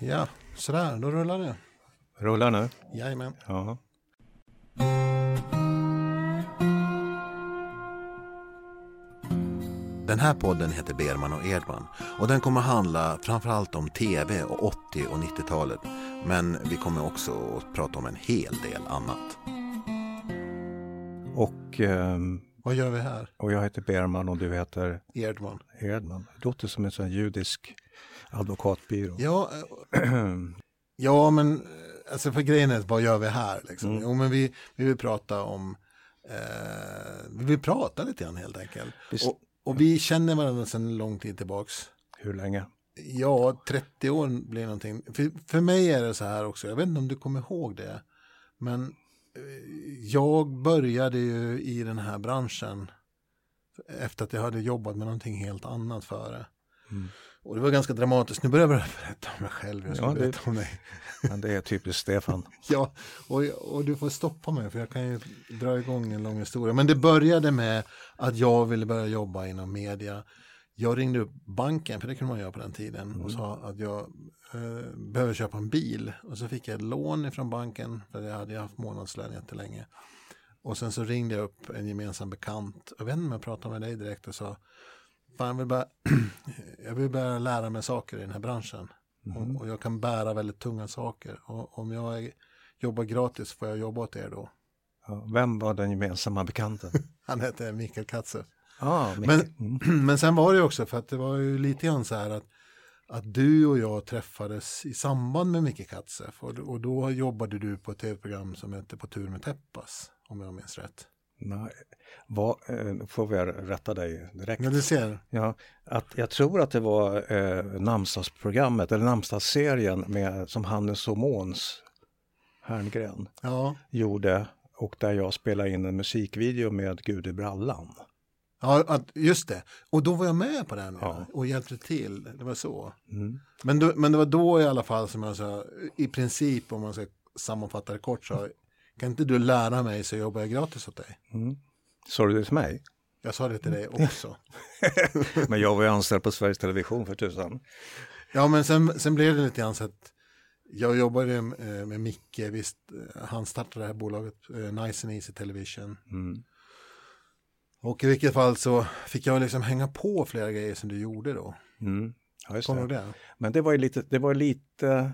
Ja, sådär, då rullar det. Rullar nu? Jajamän. Ja. Den här podden heter Berman och Edman och den kommer handla framförallt om tv och 80 och 90-talet. Men vi kommer också att prata om en hel del annat. Och, ehm, Vad gör vi här? och jag heter Berman och du heter Edman. Edman. Det låter som en sån judisk advokatbyrå. Ja, eh, ja men eh, alltså för grejen är, vad gör vi här? Liksom? Mm. Jo, men vi, vi vill prata om, eh, vi vill prata lite grann helt enkelt. Och, och vi känner varandra sedan lång tid tillbaks. Hur länge? Ja, 30 år blir någonting. För, för mig är det så här också, jag vet inte om du kommer ihåg det. Men eh, jag började ju i den här branschen efter att jag hade jobbat med någonting helt annat före. Mm. Och det var ganska dramatiskt. Nu börjar jag berätta om mig själv. Jag ska Ja, det- berätta om dig. Men det är typiskt Stefan. Ja, och, och du får stoppa mig för jag kan ju dra igång en lång historia. Men det började med att jag ville börja jobba inom media. Jag ringde upp banken, för det kunde man göra på den tiden, och sa att jag eh, behöver köpa en bil. Och så fick jag ett lån ifrån banken, för jag hade haft månadslön jättelänge. Och sen så ringde jag upp en gemensam bekant. Jag vet inte om jag pratade med dig direkt och sa, Fan, jag, vill bara, jag vill börja lära mig saker i den här branschen. Och, och jag kan bära väldigt tunga saker. Och om jag jobbar gratis får jag jobba åt er då. Vem var den gemensamma bekanten? Han hette Mikael Katze. Ah. Men, Mm. men sen var det också för att det var ju lite grann så här att, att du och jag träffades i samband med Micke Katze. Och, och då jobbade du på ett tv-program som hette På tur med Teppas, om jag minns rätt. Nej, vad, eh, får vi rätta dig direkt? Ja, du ser. Ja, att jag tror att det var eh, namnsdagsprogrammet eller namnsdagsserien med, som Hannes och Måns Herngren Ja, gjorde och där jag spelade in en musikvideo med Gud i brallan. ja att, just det. Och då var jag med på den Ja. och hjälpte till. Det var så. Mm. Men, då, men det var då i alla fall som jag sa, i princip om man ska sammanfatta det kort, så kan inte du lära mig så jobbar jag gratis åt dig. Mm. Sa du det till mig? Jag sa det till dig också. Men jag var ju anställd på Sveriges Television för tusan. Ja, men sen, sen blev det lite grann så att jag jobbade eh, med Micke, visst, eh, han startade det här bolaget, eh, Nice and Easy Television. Mm. Och i vilket fall så fick jag liksom hänga på flera grejer som du gjorde då. Mm. Ja, just det? Men det var ju lite, det var lite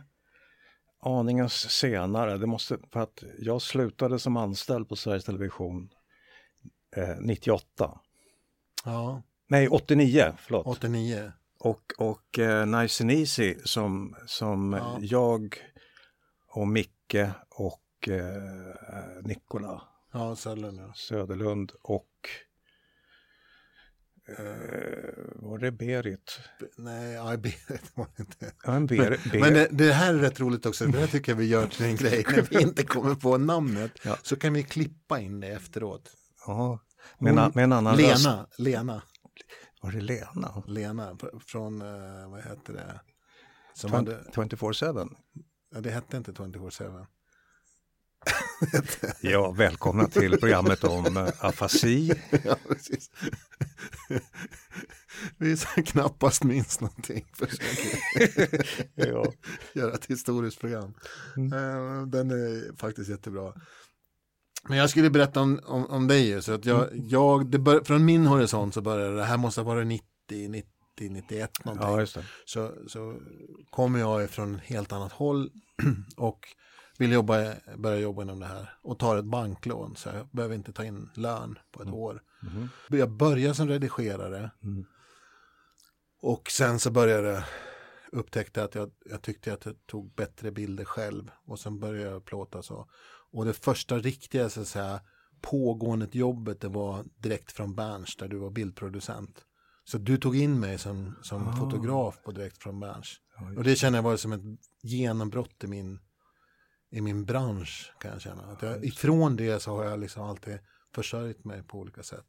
aningen senare. Det måste, för att jag slutade som anställd på Sveriges Television eh, 98. Ja, Nej, 89, förlåt. 89. Och, och eh, Nice and Easy som, som Ja. jag och Micke och eh, Nikola Ja, Söderlund. och var det Berit? Nej, ja, det var det inte. Ja, en Ber, Ber, Men det, det här är rätt roligt också, det här tycker jag vi gör till en grej. När vi inte kommer på namnet Ja. så kan vi klippa in det efteråt. ja, med, a- med en annan röst. Lena, Lena, Var det Lena? Lena från, eh, vad heter det? Som 20- hade, 24-7? ja, det hette inte 24-7. Ja, välkomna till programmet om eh, afasi. ja, precis. vi som knappast minns någonting Ja. göra ett historiskt program. Mm. Eh, Den är faktiskt jättebra. Men jag skulle berätta om, om, om dig. ju, Så att jag, Mm. jag, bör, från min horisont så började det här måste ha varit 90, 90, 91 någonting. ja, så, så kommer jag ifrån ett helt annat håll och vill jobba, börja jobba inom det här och tar ett banklån så jag behöver inte ta in lön på ett år. Mhm. Jag började som redigerare Mm. och sen så började jag upptäckte att jag, jag tyckte att jag tog bättre bilder själv och sen började jag plåta så. Och det första riktiga så att säga pågående jobbet det var direkt från Berns där du var bildproducent. Så du tog in mig som, som Ah. fotograf på direkt från Berns. Och det känner jag var som ett genombrott i min, i min bransch kan jag känna. Att jag, ifrån det så har jag liksom alltid försörjt mig på olika sätt.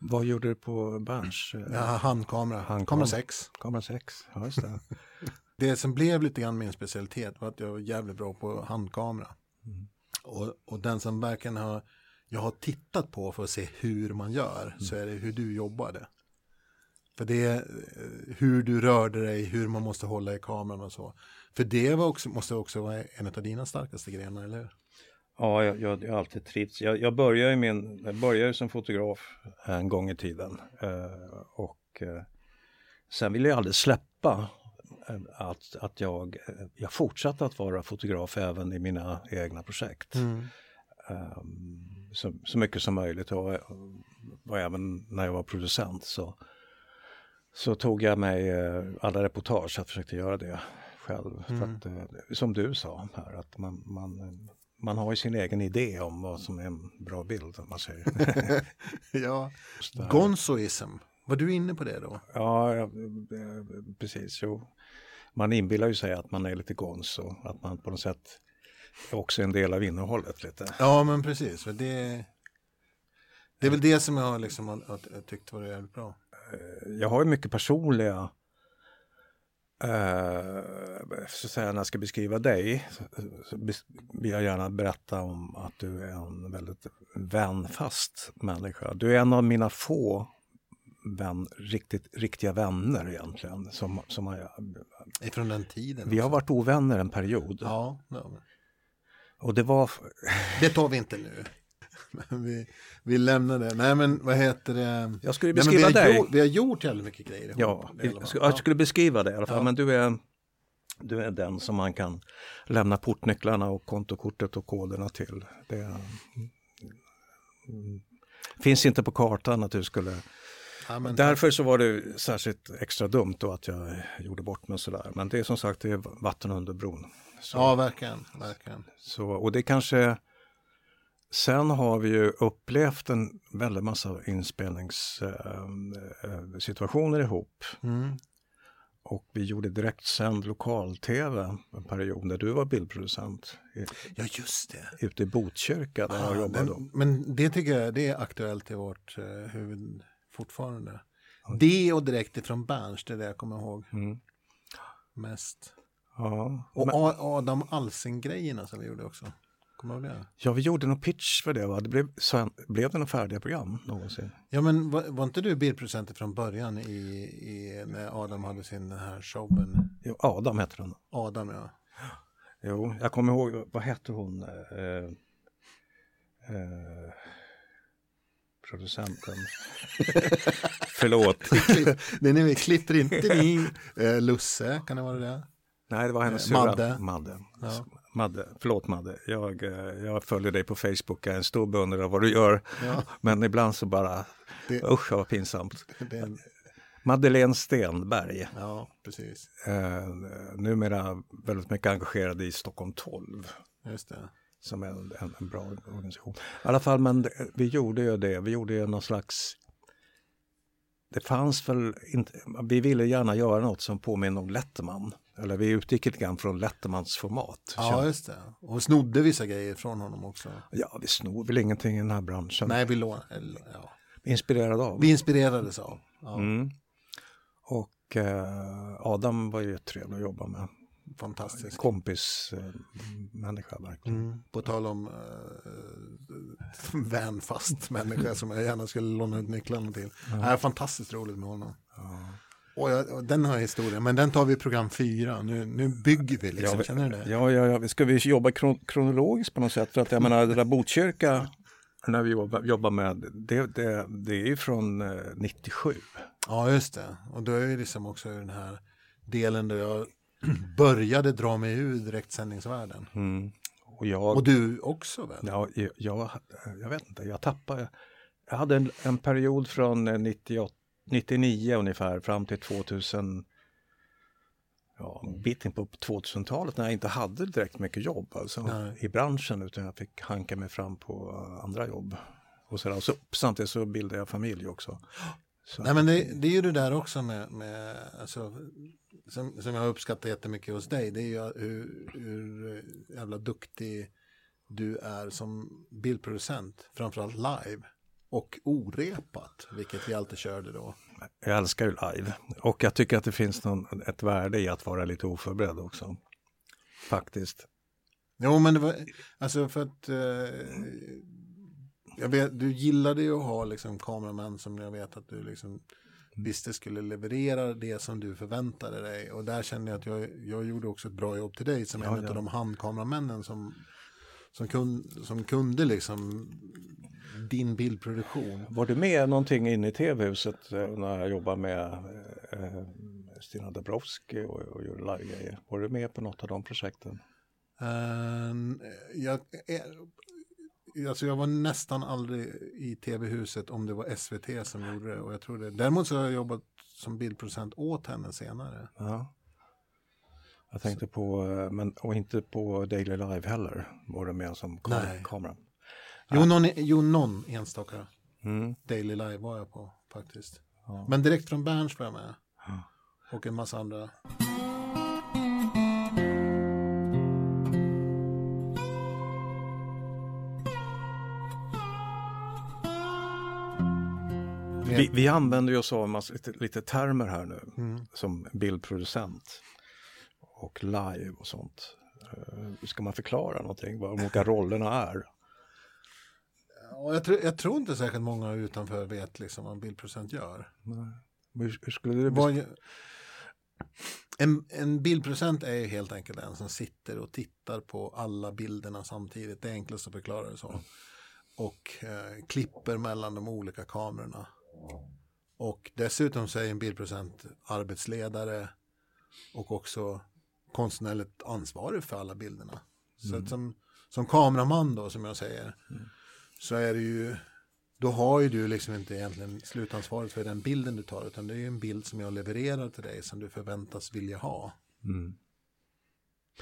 Vad gjorde du på Jag har handkamera, Handkamera. kamera 6. Kamera 6, ja just det. Det som blev lite grann min specialitet var att jag var jävligt bra på handkamera. Mm. Och, och den som verkligen har, jag har tittat på för att se hur man gör, så är det hur du jobbade. För det är eh, hur du rörde dig, hur man måste hålla i kameran och så. För det var också, måste också vara en av dina starkaste grenar, eller hur? Ja, jag, jag, jag har alltid trivts. Jag, jag började, min, jag började som fotograf en gång i tiden. Eh, och eh, sen ville jag aldrig släppa eh, att, att jag, eh, jag fortsatte att vara fotograf även i mina egna projekt. Mm. Um, så, så mycket som möjligt och, och även när jag var producent så, så tog jag mig eh, alla reportage, jag försökte göra det själv. För Mm. att, eh, som du sa här, att man, man, man har ju sin egen idé om vad som är en bra bild, om man säger. Ja, gonzoism. Var du inne på det då? Ja, ja, eh, precis. Jo. Man inbillar ju sig att man är lite gonzo, att man på något sätt också är en del av innehållet lite. Ja, men precis. Det, det är väl det som jag har liksom, tyckt var jävligt bra. Jag har ju mycket personliga eh, så att säga, när jag ska beskriva dig så, vill jag gärna berätta om att du är en väldigt vänfast människa. Du är en av mina få vän, riktigt, riktiga vänner egentligen. Som, som har, Ifrån den tiden. vi har också. varit ovänner en period. Ja, har vi. Och det var, det tar vi inte nu. Men vi, vi lämnar det. Nej, men vad heter det? jag skulle Nej, vi, beskriva har dig. gjort, vi har gjort jävligt mycket grejer. Ja, jag jag skulle beskriva det i alla fall. Ja. Men du är, du är den som man kan lämna portnycklarna och kontokortet och koderna till. Det är, mm, finns inte på kartan att du skulle... Ja, men, Därför så var det särskilt extra dumt då att jag gjorde bort mig sådär. Men det är som sagt det är vatten under bron. Så, Ja, verkligen. verkligen. så, och det kanske... Sen har vi ju upplevt en väldigt massa inspelningssituationer situationer ihop. Mm. Och vi gjorde direktsänd lokal-tv en period när du var bildproducent i, Ja, just det. ute i Botkyrka där jag Ja, jobbade. men, men det tycker jag det är aktuellt i vårt eh, huvud fortfarande. Det och direkt ifrån Berns, det är det jag kommer ihåg Mm. mest. Ja. Och Men, Adam Alsing-grejerna som vi gjorde också. Kommer du ihåg det? ja, vi gjorde någon pitch för det. Va? Det blev, sen, blev det några färdiga program någonsin? Ja, men var, var inte du bildproducent från början i, i, när Adam hade sin den här showen? Jo, Adam heter hon. Adam, ja. Jo, jag kommer ihåg, vad hette hon? Eh, eh, producenten. Förlåt. Det är när vi klipper inte ni. Eh, Lusse, kan det vara det? Nej, det var hennes Eh, syrra. Madde. Madde. Ja. Madde. Förlåt Madde, jag, eh, jag följer dig på Facebook, jag är en stor beundrare av vad du gör. Ja, Men ibland så bara, Det- usch vad pinsamt. det är en, Madeleine Stenberg, ja precis. eh, numera väldigt mycket engagerad i Stockholm 12, Just det. som är en, en, en bra organisation. I alla fall, men vi gjorde ju det, vi gjorde ju någon slags det fanns väl inte, vi ville gärna göra något som påminner om Letterman. Eller vi utgick lite grann från Lettermans format. Ja, just det. Och snodde vissa grejer från honom också. Ja, vi snor väl ingenting i den här branschen. Nej, vi lånade. Ja. Inspirerad av. Vi inspirerades av. Ja, Mm. Och eh, Adam var ju trevlig att jobba med. Fantastiskt. Kompis eh, verkligen. Mm. På tal om uh, vänfast människa som jag gärna skulle låna ut nycklarna till. Det är fantastiskt roligt med honom. Och, jag, den har historia, men den tar vi i program fyra. Nu, nu bygger vi liksom, Ja, känner du det? Ja, ja, ja. Ska vi jobba kron kronologiskt på något sätt? För att jag menar, det där Botkyrka, när vi jobbar, jobbar med, det, det, det är ju från eh, 97. Ja, just det. Och då är det liksom också den här delen där jag började dra mig ur direktsändningsvärlden. Mm. Och jag, Och du också väl? ja, jag, jag, jag vet inte, jag tappade. Jag hade en, en period från eh, 98, 99 ungefär fram till 2000. Ja, en bit in på 2000-talet när jag inte hade direkt mycket jobb alltså, Nej. i branschen utan jag fick hanka mig fram på andra jobb. Och så, så, samtidigt så bildade jag familj också. Så, Nej men det, det är ju det där också med, med alltså, som, som jag uppskattar jättemycket hos dig, det är ju hur, hur jävla duktig du är som bildproducent, framförallt live. Och orepat, vilket vi alltid körde då. Jag älskar ju live och jag tycker att det finns någon, ett värde i att vara lite oförberedd också. Faktiskt. Jo men det var, alltså för att eh, jag vet, du gillade ju att ha liksom kameramän som jag vet att du liksom visste skulle leverera det som du förväntade dig. Och där kände jag att jag, jag gjorde också ett bra jobb till dig som Ja, en ja. av de handkameramännen som, som, kun, som kunde liksom din bildproduktion. Var du med någonting inne i tv-huset eh, när jag jobbade med eh, Stina Dabrowski och, och gjorde livegrejer? Var du med på något av de projekten? Ehm, jag, eh, alltså jag var nästan aldrig i tv-huset om det var SVT som gjorde det. Och jag tror det. Däremot så har jag jobbat som bildproducent åt henne senare. Ja. Jag tänkte på, eh, men, och inte på Daily Live heller, var du med som kamera? Jo, någon, jo, någon enstaka Mm. Daily Live var jag på faktiskt. Ja. Men direkt från Berns var jag med. Ja. Och en massa andra. Vi, vi använder ju oss av massa, lite, lite termer här nu, Mm. som bildproducent och live och sånt. Eh, Ska man förklara någonting, vad de olika rollerna är? Jag, tror, jag tror inte särskilt många utanför vet liksom vad en bildproducent gör. Hur, hur skulle du Vad, en, en bildproducent är ju helt enkelt en som sitter och tittar på alla bilderna samtidigt. Det är enklast att förklara det så. Och eh, klipper mellan de olika kamerorna. Och dessutom så är en bildproducent arbetsledare och också konstnärligt ansvarig för alla bilderna. Så att som, som kameraman då, som jag säger, så är det ju, då har ju du liksom inte egentligen slutansvaret för den bilden du tar, utan det är ju en bild som jag levererar till dig som du förväntas vilja ha. Mm.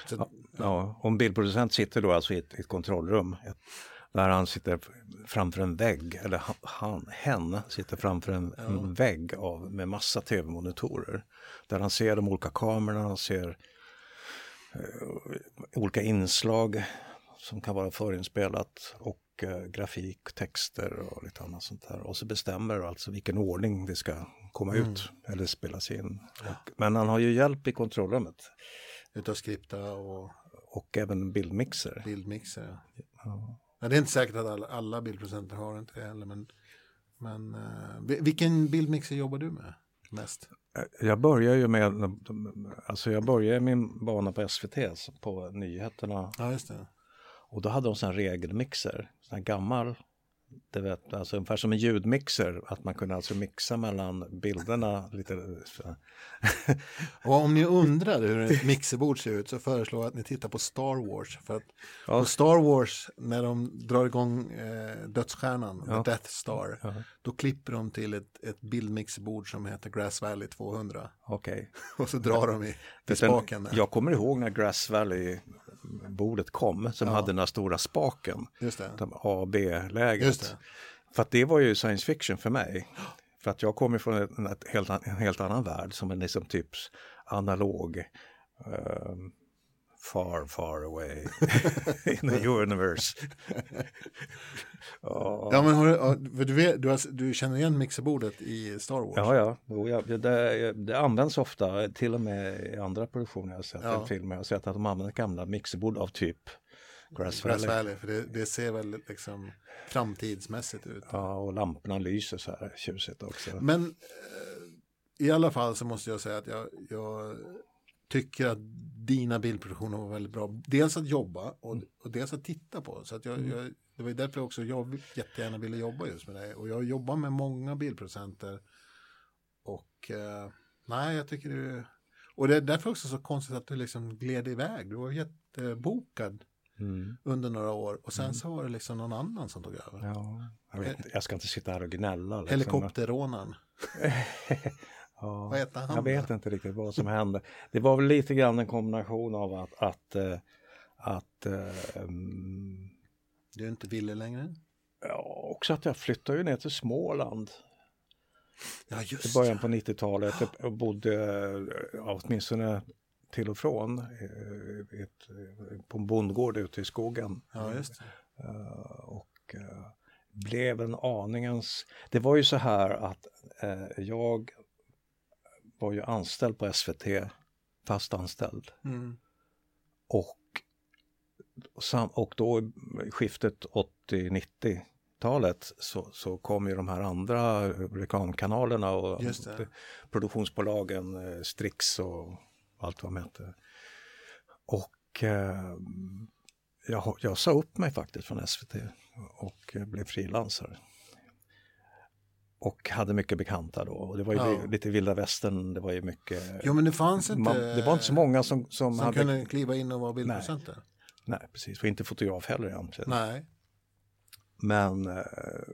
Så, Ja, ja, en bildproducent sitter då alltså i ett, ett kontrollrum ett, där han sitter framför en vägg, eller han, hen sitter framför en, en vägg av, med massa tv-monitorer. Där han ser de olika kamerorna, han ser olika inslag som kan vara förinspelat och eh, grafik, texter och lite annat sånt där. Och så bestämmer alltså vilken ordning det ska komma ut eller spelas in. Och, men han har ju hjälp i kontrollrummet utav skripta och och även bildmixer. bildmixer. Ja. Ja, det är inte säkert att alla, alla bildproducenter har inte det heller, men, men eh, vi- vilken bildmixer jobbar du med mest? Jag börjar ju med, alltså jag började min bana på SVT, alltså på nyheterna. Ja, just det. Och då hade de här regelmixer, här gammal, det vet, alltså ungefär som en ljudmixer, att man kunde alltså mixa mellan bilderna lite. Och om ni undrar hur ett mixerbord ser ut så föreslår jag att ni tittar på Star Wars. För att Ja. på Star Wars, när de drar igång eh, dödsstjärnan, Ja. Death Star, Ja. då klipper de till ett, ett bildmixerbord som heter Grass Valley 200. Okej. Och så drar de i, i spaken. Jag kommer ihåg när Grass Valley-bordet kom, som hade den här stora spaken, Just det. de A och B-läget. Just det. För att det var ju science fiction för mig. För att jag kommer från en, helt, en helt annan värld som en liksom typ analog ehm, far, far away in the universe. ja, Ja, men har du, vet, du, har, du känner igen mixerbordet i Star Wars? ja, ja. Jo, ja det, det används ofta, till och med i andra produktioner jag har sett, Ja. filmer, jag har sett att de använder gamla mixerbord av typ Grass Grass Valley. Valley, för det, det ser väldigt liksom framtidsmässigt ut. Ja, och lamporna lyser så här tjusigt också. Men eh, i alla fall så måste jag säga att jag, jag tycker att dina bildproduktioner var väldigt bra. Dels att jobba och, och dels att titta på. Så att jag, jag, det var därför också jag jättegärna ville jobba just med dig. Och jag jobbar med många bildproducenter. Och eh, nej, jag tycker du... Och det är därför också så konstigt att du liksom gled iväg. Du var jättebokad Mm. under några år. Och sen så var det liksom någon annan som tog över. Ja, jag, vet, inte, jag ska inte sitta här och gnälla. Liksom. Helikopterrånaren. Ja, Vad heter han jag vet inte riktigt vad som hände. Det var väl lite grann en kombination av att, att, eh, att eh, mm, Du är inte villig längre? ja, också att jag flyttade ju ner till Småland Ja, i just början på 90-talet och bodde ja, åtminstone till och från eh, ett, på en bondgård ute i skogen. Ja, just det. Eh, och eh, blev en aningens... Det var ju så här att eh, jag var ju anställd på SVT, fast anställd. Mm. Och, och då skiftet 80-90 talet så, så kom ju de här andra reklamkanalerna och produktionsbolagen, eh, Strix och allt vad de hette. Och eh, jag, jag sa upp mig faktiskt från SVT och eh, blev frilansare. Och hade mycket bekanta då. Och det var ju Ja. lite vilda västern, det var ju mycket... Jo men det fanns inte man, det var inte så många som, som, som hade... kunde kliva in och vara bildproducenter. Nej, precis. Och inte fotograf heller egentligen. Nej. Men eh,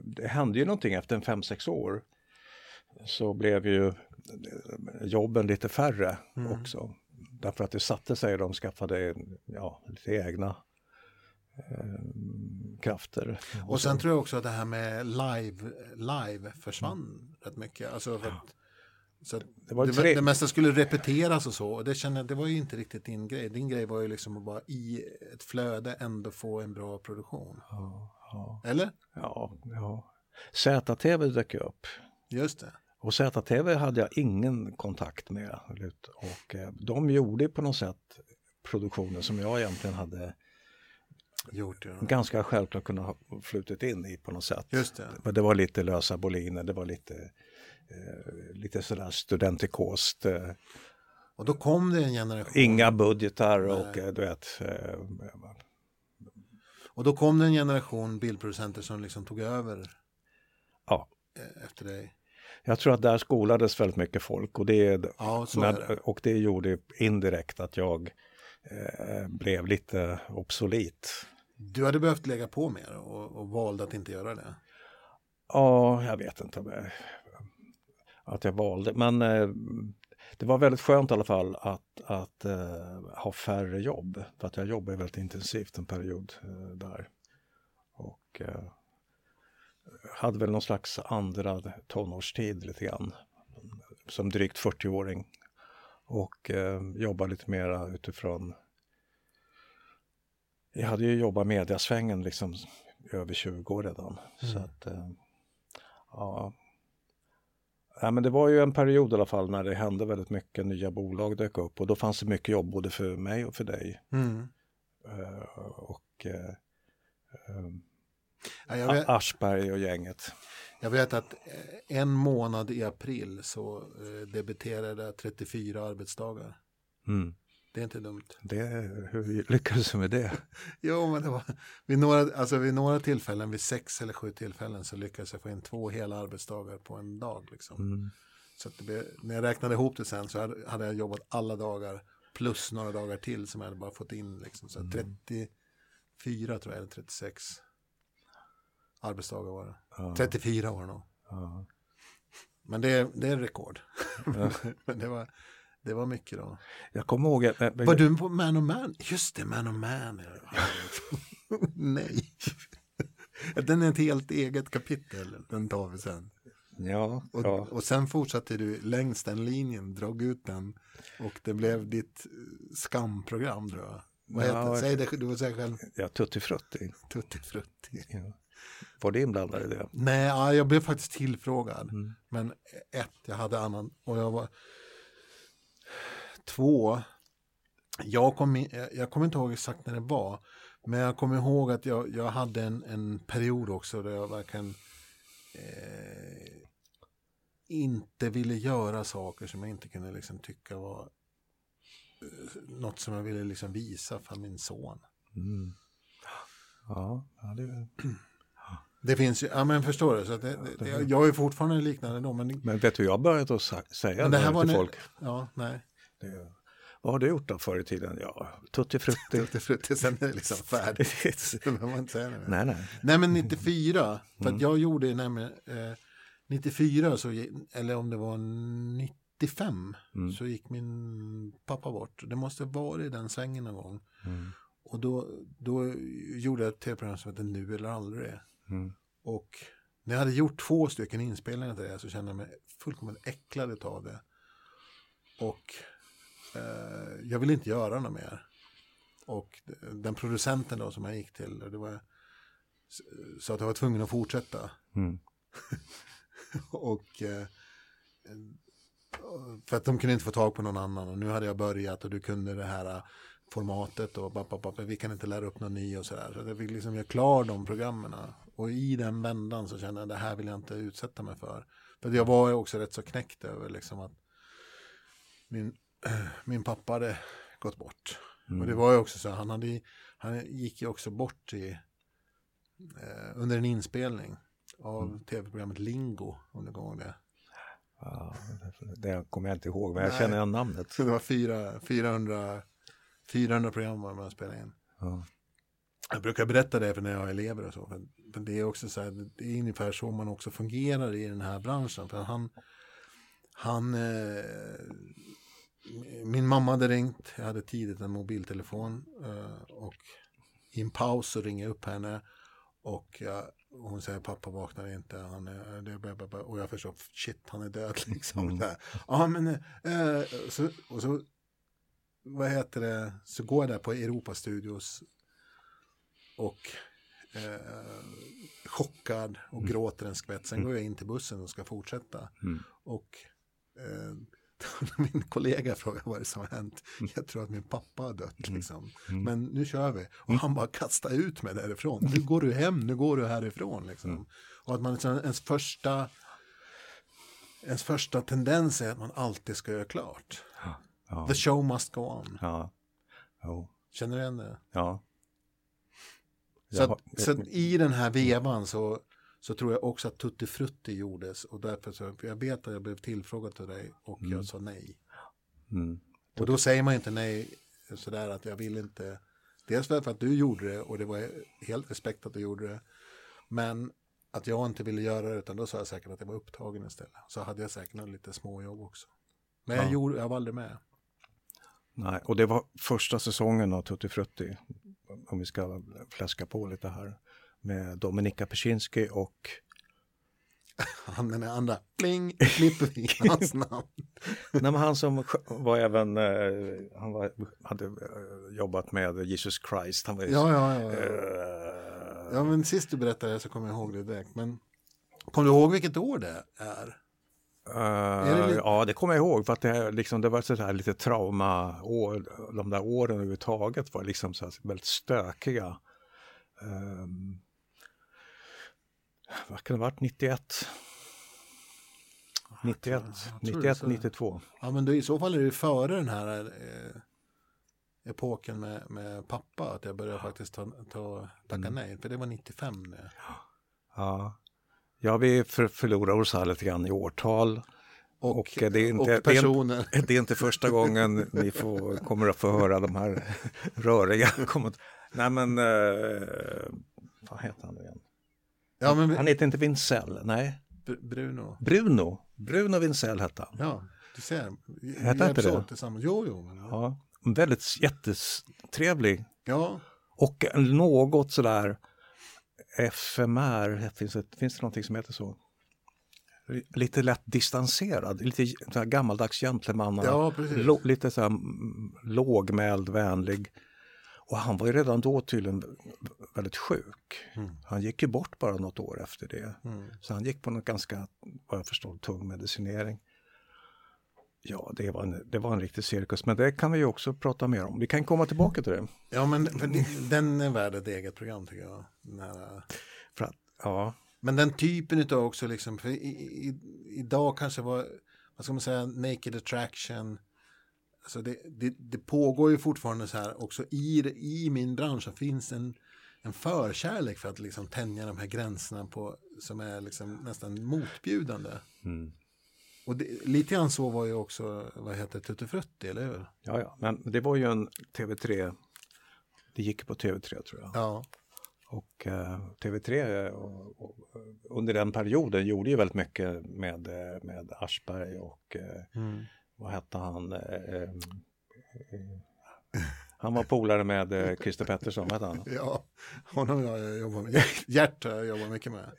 det hände ju någonting efter en fem sex år. Så blev ju eh, jobben lite färre Mm. också. Därför att det satte sig, de skaffade ja, lite egna eh, krafter. Och sen tror jag också att det här med live, live försvann rätt mycket. Alltså för att, så Det var det, tre- det mesta skulle repeteras och så. Och det jag, det var ju inte riktigt din grej. Din grej var ju liksom att bara i ett flöde ändå få en bra produktion. Ja, ja, Eller? ja, ja. ZTV dök upp. Just det. Och ZTV hade jag ingen kontakt med. Och eh, de gjorde på något sätt produktioner som jag egentligen hade Gjort det. ganska självklart kunnat ha flutit in i på något sätt. Just det. Men det var lite lösa boliner, det var lite, eh, lite sådär studentikost. Eh, Och då kom det en generation. inga budgetar och eh, du vet. Eh, Och då kom det en generation bildproducenter som liksom tog över ja, eh, efter dig. jag tror att där skolades väldigt mycket folk och det, Ja, så men, är det. och det gjorde indirekt att jag eh, blev lite obsolit. Du hade behövt lägga på mer och, och valde att inte göra det. Ja, jag vet inte om jag, att jag valde, men eh, det var väldigt skönt i alla fall att, att eh, ha färre jobb. För att jag jobbade väldigt intensivt en period eh, där. Och eh, hade väl någon slags andra tonårstid lite grann. Som drygt 40-åring. Och eh, jobbade lite mera utifrån jag hade ju jobbat mediasvängen liksom över 20 år redan. Så att, eh, ja. ja. men det var ju en period i alla fall när det hände väldigt mycket, nya bolag dök upp och då fanns det mycket jobb både för mig och för dig. Mm. Eh, och eh, Ja, vet, Aschberg och gänget. jag vet att en månad i april så debuterade jag 34 arbetsdagar. Mm. Det är inte dumt. Det, hur lyckades du med det? Jo, men det var vid några, alltså vid några tillfällen, vid sex eller sju tillfällen så lyckades jag få in två hela arbetsdagar på en dag. Liksom. Mm. Så blev, när jag räknade ihop det sen så hade, hade jag jobbat alla dagar plus några dagar till som jag hade bara fått in. Liksom. Så 34 tror jag, eller 36 arbetsdagar var det. Ja, 34 var det nog. ja. Men det, är- det är rekord. Men det var, det var mycket då. Jag kommer ihåg att Var du på Man och Man? Just det, Man och Man. Nej. Den är ett helt eget kapitel. Den tar vi sen. ja, Och, ja. och sen fortsatte du längs den linjen, drog ut den. Och det blev ditt eh, skamprogram tror jag. Vad heter Ja, det? Säg det, du får säga själv. ja Tutti Frutti. Tutti frutti. Ja. Var det inblandad i det? Nej, ja, jag blev faktiskt tillfrågad. Mm. Men ett, jag hade annan. Och jag var... Två, jag kommer jag kommer inte ihåg exakt när det var. Men jag kommer ihåg att jag, jag hade en, en period också där jag verkligen eh, inte ville göra saker som jag inte kunde liksom tycka var eh, något som jag ville liksom visa för min son. Mm. Ja, det, Det finns ju, ja men förstår du, så det, det, jag, är fortfarande liknande då, men, men vet du, jag har börjat att säga men det här var till när, folk. ja, nej. Det, vad har du gjort då förr i tiden? Ja, Tutti Frutti. Tutti frutti, sen är det liksom färdigt. Det behöver man inte säga nu. nej, nej. Nej men 94, för att jag gjorde nämligen eh, 94 så, eller om det var 95 Mm. så gick min pappa bort. Det måste vara i den svängen någon gång. Mm. Och då, då gjorde jag ett tv-program som heter Nu eller aldrig. Mm. Och när jag hade gjort två stycken inspelningar till det så kände jag mig fullkomligt äcklad av det. Och jag ville inte göra något mer. Och den producenten då som jag gick till, det var, sa att jag var tvungen att fortsätta. Mm. Och eh, för att de kunde inte få tag på någon annan och nu hade jag börjat och du kunde det här formatet och pappa, pappa, vi kan inte lära upp någon ny och sådär. Så jag fick liksom göra klar de programmen. Och i den vändan så kände jag det här vill jag inte utsätta mig för. För jag var också rätt så knäckt över liksom att min, min pappa hade gått bort. Mm. Och det var ju också så, han, hade, han gick ju också bort i, eh, under en inspelning av mm. tv-programmet Lingo, om du kommer ihåg det. Ja, det kommer jag inte ihåg, men jag Nej. känner igen namnet. det var fyra, 400, 400 program var man spelade in. Ja. Jag brukar berätta det för när jag har elever och så. För, för det är också så här, det är ungefär så man också fungerar i den här branschen. För han, han eh, min mamma hade ringt, jag hade tidigt en mobiltelefon eh, och i en paus så ringer jag upp henne och hon säger pappa vaknar inte, han är, det, och jag förstår, shit han är död liksom. Mm. Ja men, eh, så, och så, vad heter det, så går jag där på Europa Studios och eh, chockad och mm. gråter en skvätt. Sen mm. går jag in till bussen och ska fortsätta. Mm. Och eh, min kollega frågar vad det som har hänt. Mm. Jag tror att min pappa har dött mm. liksom. Mm. Men nu kör vi. Och han bara kastar ut mig därifrån. Nu går du hem, nu går du härifrån liksom. Och att man liksom, ens första ens första tendens är att man alltid ska göra klart. Ja. The show must go on. Ja. Oh. Känner du igen det? Ja. Så, att, så i den här vevan så så tror jag också att Tutti Frutti gjordes och därför så, jag vet att jag blev tillfrågad till dig och mm. jag sa nej. Mm. Och då säger man inte nej sådär att jag vill inte, dels för att du gjorde det och det var helt respekt att du gjorde det, men att jag inte ville göra det utan då sa jag säkert att jag var upptagen istället. Så hade jag säkert lite småjobb också. Men jag, ja. gjorde, jag var aldrig med. Nej, och det var första säsongen av Tutti Frutti, om vi ska fläska på lite här med Dominika Peczynski och han den andra, pling, klipper vi hans namn. Nej, men han som var även, eh, han var, hade eh, jobbat med Jesus Christ. Han var, ja, ja, ja. Uh, ja, men sist du berättade så kommer jag ihåg det direkt. Men kommer du ihåg vilket år det är? Uh, är det ja, det kommer jag ihåg för att det, liksom, det var så här lite trauma år, de där åren överhuvudtaget var liksom så väldigt stökiga. Um, vad kan det ha varit, 91? 91, 91 92. Ja men det, i så fall är det före den här eh, epoken med, med pappa, att jag började faktiskt ta, ta, tacka mm. nej, för det var 95 nu. Ja, ja vi för, förlorar oss här lite grann i årtal. Och, och, det, är inte, och personer. Det är, det är, inte första gången ni får, kommer att få höra de här röriga kommentarer. Nej men, eh, vad heter han nu igen? Ja, men... Han heter inte Vincell, nej. Br Bruno. Bruno. Bruno Vincell hette han. Ja, du ser. Hette inte det? Tillsammans. Jo, jo. Men... Ja, väldigt jättetrevlig. Ja. Och något sådär FMR, finns det, finns det någonting som heter så? Lite lätt distanserad, lite så gammaldags gentlemanna. Ja, lite så här lågmäld, vänlig. Och han var ju redan då tydligen väldigt sjuk. Mm. Han gick ju bort bara något år efter det. Mm. Så han gick på något ganska, vad jag förstår, tung medicinering. Ja, det var, en, det var en riktig cirkus, men det kan vi ju också prata mer om. Vi kan komma tillbaka till det. Ja, men den är värd ett eget program tycker jag. Här... För att, ja. Men den typen av också, liksom, för i, i, idag kanske var, vad ska man säga, naked attraction, alltså det, det, det, pågår ju fortfarande så här också i, i min bransch finns en, en förkärlek för att liksom tänja de här gränserna på, som är liksom nästan motbjudande. Mm. Och det, lite grann så var ju också, vad heter Tutti Frutti, eller hur? Ja, ja, men det var ju en TV3, det gick på TV3 tror jag. Ja. Och eh, TV3 och, och, under den perioden gjorde ju väldigt mycket med, med Aschberg och eh, mm vad hette han? Eh, eh, han var polare med eh, Christer Pettersson, vad han? Ja, honom jag jobbar med. Gert jag jobbar mycket med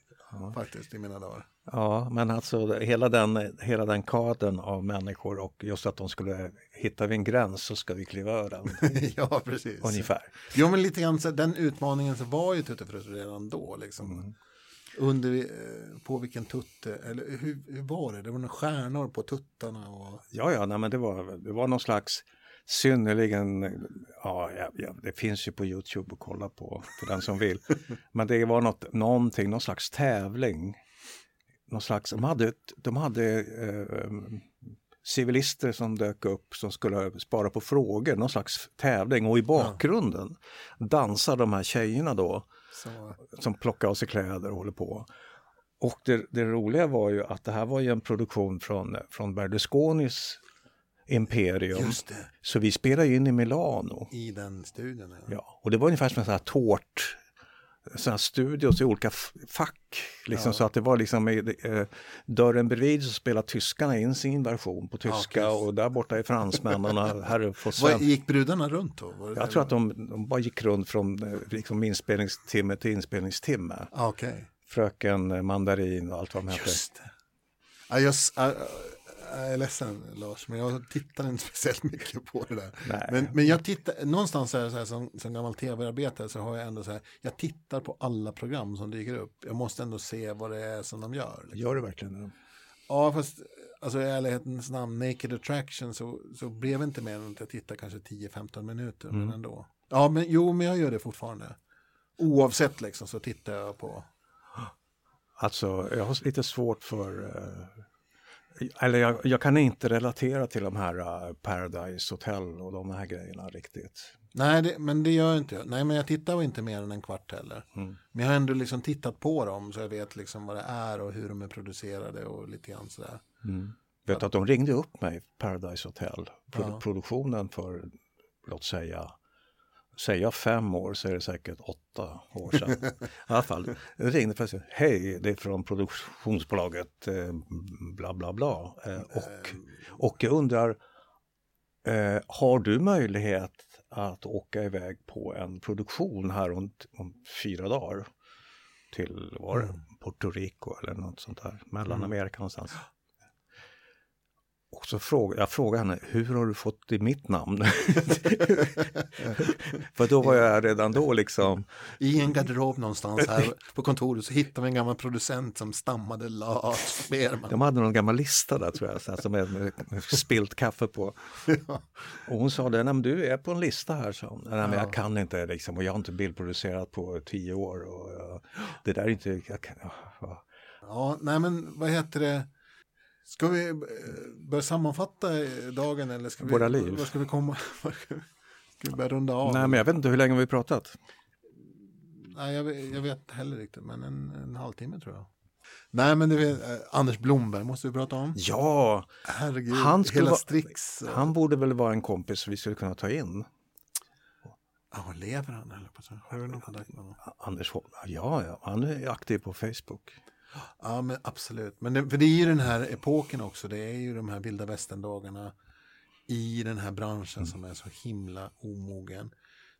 ja. faktiskt i mina dagar. Ja, men alltså hela den, hela den kadern av människor och just att de skulle hitta vid en gräns så ska vi kliva över den. ja, precis. Ungefär. Jo, men lite grann så den utmaningen så var ju Tuttefrös redan då liksom. Mm. Under, eh, på vilken tutte, eller hur, hur, var det? Det var några stjärnor på tuttarna och... Ja, ja, nej, men det var, det var någon slags synnerligen, ja, ja, det finns ju på Youtube att kolla på för den som vill. Men det var något, någonting, någon slags tävling. Någon slags, de hade, de hade eh, civilister som dök upp som skulle spara på frågor, någon slags tävling och i bakgrunden ja. dansar de här tjejerna då Så. som plockar av sig kläder och håller på. Och det, det, roliga var ju att det här var ju en produktion från, från Berlusconis Imperium. Så vi spelade in i Milano. I den studion? Ja. ja och det var ungefär som en sån här tårt sådana studios i olika fack. Liksom, ja. Så att det var liksom eh, dörren bredvid så spelade tyskarna in sin version på tyska ja, och där borta är fransmännen. här gick brudarna runt då? Jag tror att de, de, bara gick runt från eh, liksom, inspelningstimme till inspelningstimme. Okay. Fröken Mandarin och allt vad de hette. Just det. Ja, just, uh, jag är ledsen Lars, men jag tittar inte speciellt mycket på det där. Men, men jag tittar, någonstans är så här, som, som gammal tv-arbetare så har jag ändå så här, jag tittar på alla program som dyker upp. Jag måste ändå se vad det är som de gör. Liksom. Gör du verkligen det? Ja, fast alltså i ärlighetens namn, Naked Attraction så, så blev det inte mer än att jag tittar kanske 10-15 minuter, mm. men ändå. Ja, men jo, men jag gör det fortfarande. Oavsett liksom så tittar jag på. Alltså, jag har lite svårt för uh eller jag, jag, kan inte relatera till de här uh, Paradise Hotel och de här grejerna riktigt. Nej, det, men det gör inte jag. Nej, men jag tittar inte mer än en kvart heller. Mm. Men jag har ändå liksom tittat på dem så jag vet liksom vad det är och hur de är producerade och lite grann sådär. Mm. Vet att de ringde upp mig, Paradise Hotel, produktionen för, låt säga, säger jag fem år så är det säkert åtta år sedan. I alla fall, jag ringde för att säga hej, det är från produktionsbolaget eh, bla bla bla. Eh, och, och jag undrar, eh, har du möjlighet att åka iväg på en produktion här om, om fyra dagar? Till var det, mm. Puerto Rico eller något sånt där, Mellanamerika mm. någonstans. Och så fråga, jag frågade henne, hur har du fått i mitt namn? För då var jag redan då liksom. I en garderob någonstans här på kontoret så hittade vi en gammal producent som stammade Berman. De hade någon gammal lista där tror jag, så alltså med, med, med spilt kaffe på. Ja. Och hon sa det, nej men du är på en lista här, så Nej men jag kan inte liksom och jag har inte bildproducerat på tio år och uh, det där är inte, jag kan, uh, Ja, nej men vad heter det? Ska vi eh, börja sammanfatta dagen eller ska vi, Våra liv. Var ska vi komma? ska vi börja runda av? Nej, men jag vet inte hur länge vi pratat? Nej, jag, jag vet heller inte, men en, en halvtimme tror jag. Nej, men det eh, Anders Blomberg måste vi prata om. Ja, Herregud, han, hela vara, Strix. Och... Han borde väl vara en kompis vi skulle kunna ta in. Ja, lever han? Eller på Har du någon kontakt med honom? Anders, ja, ja, han är aktiv på Facebook. Ja, men absolut. Men det, för det är ju den här epoken också. Det är ju de här vilda västern-dagarna i den här branschen mm. som är så himla omogen.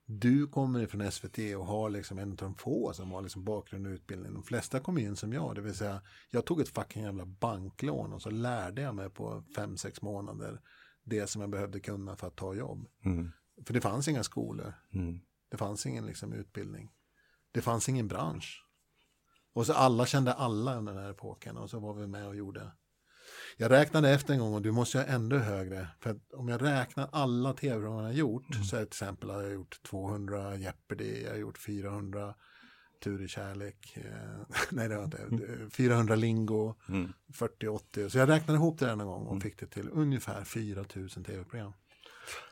Du kommer ifrån SVT och har liksom en av de få som har liksom bakgrund och utbildning. De flesta kom in som jag, det vill säga jag tog ett fucking jävla banklån och så lärde jag mig på fem, sex månader det som jag behövde kunna för att ta jobb. Mm. För det fanns inga skolor. Mm. Det fanns ingen liksom utbildning. Det fanns ingen bransch. Och så alla kände alla under den här epoken och så var vi med och gjorde. Jag räknade efter en gång och du måste ha ännu högre. För om jag räknar alla tv-program jag har gjort mm. så till exempel har jag gjort 200 Jeopardy, jag har gjort 400 Tur i kärlek, eh, nej det var inte, 400 lingo, mm. 40-80. Så jag räknade ihop det en gång och mm. fick det till ungefär 4000 tv-program.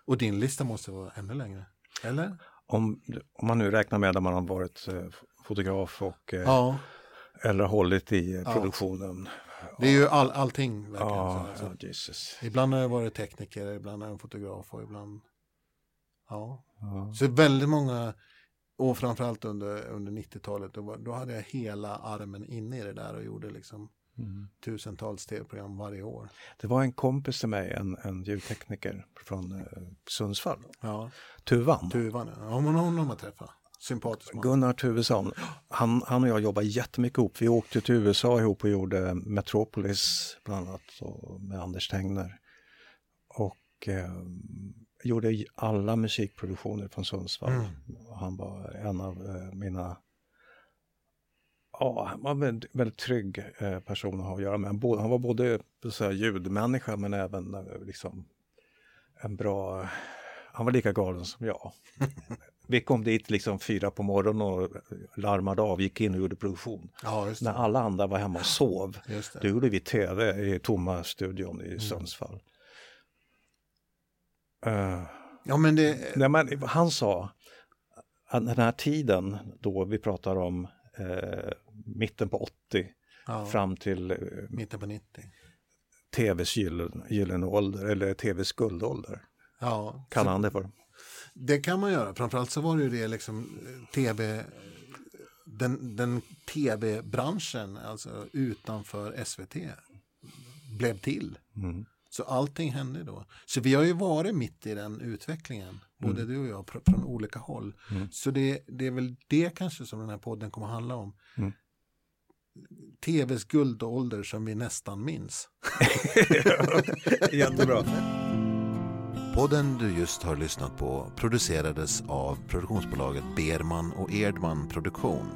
Och din lista måste vara ännu längre, eller? Om, om man nu räknar med att man har varit eh, fotograf och eh, ja. eller hållit i ja. produktionen. Det är ju all, allting. Verkligen, ja, så, alltså. Jesus. Ibland har jag varit tekniker, ibland har jag fotograf och ibland... Ja. ja. Så väldigt många, och framförallt under, under 90-talet, då, då hade jag hela armen inne i det där och gjorde liksom Mm. Tusentals tv-program varje år. Det var en kompis till mig, en, en ljudtekniker från eh, Sundsvall. Ja. Tuvan. Tuvan, ja. Hon, hon har man träffat. Sympatisk man. Gunnar Tuvesson. Han, han och jag jobbar jättemycket ihop. Vi åkte till USA ihop och gjorde Metropolis bland annat med Anders Tengner. Och eh, gjorde alla musikproduktioner från Sundsvall. Mm. Han var en av eh, mina Ja, han var en väldigt, väldigt trygg eh, person att ha att göra med. Han var både så här, ljudmänniska men även eh, liksom, en bra han var lika galen som jag. Vi kom dit liksom fyra på morgonen och larmade av, gick in och gjorde produktion. Ja, När alla andra var hemma och sov, då gjorde vi tv i tomma studion Mm. i Sundsvall. Eh, Ja, men det... nej, men han sa att den här tiden då vi pratar om eh, mitten på 80 Ja, fram till eh, mitten på 90. tvs gyllene, ålder eller tvs guldålder, Ja, kallar han det för. Det kan man göra. Framförallt så var det ju det liksom eh, tv... Den, den tv-branschen, alltså utanför SVT, blev till. Mm. Så allting hände då. Så vi har ju varit mitt i den utvecklingen, både du och jag, från olika håll. Mm. Så det, det är väl det kanske som den här podden kommer att handla om. Mm. TVs guldålder som vi nästan minns. Jättebra. Podden du just har lyssnat på producerades av produktionsbolaget Berman och Erdman Produktion.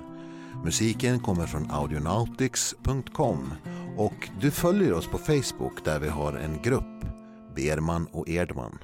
Musiken kommer från audionautics.com och du följer oss på Facebook där vi har en grupp, Berman och Erdman.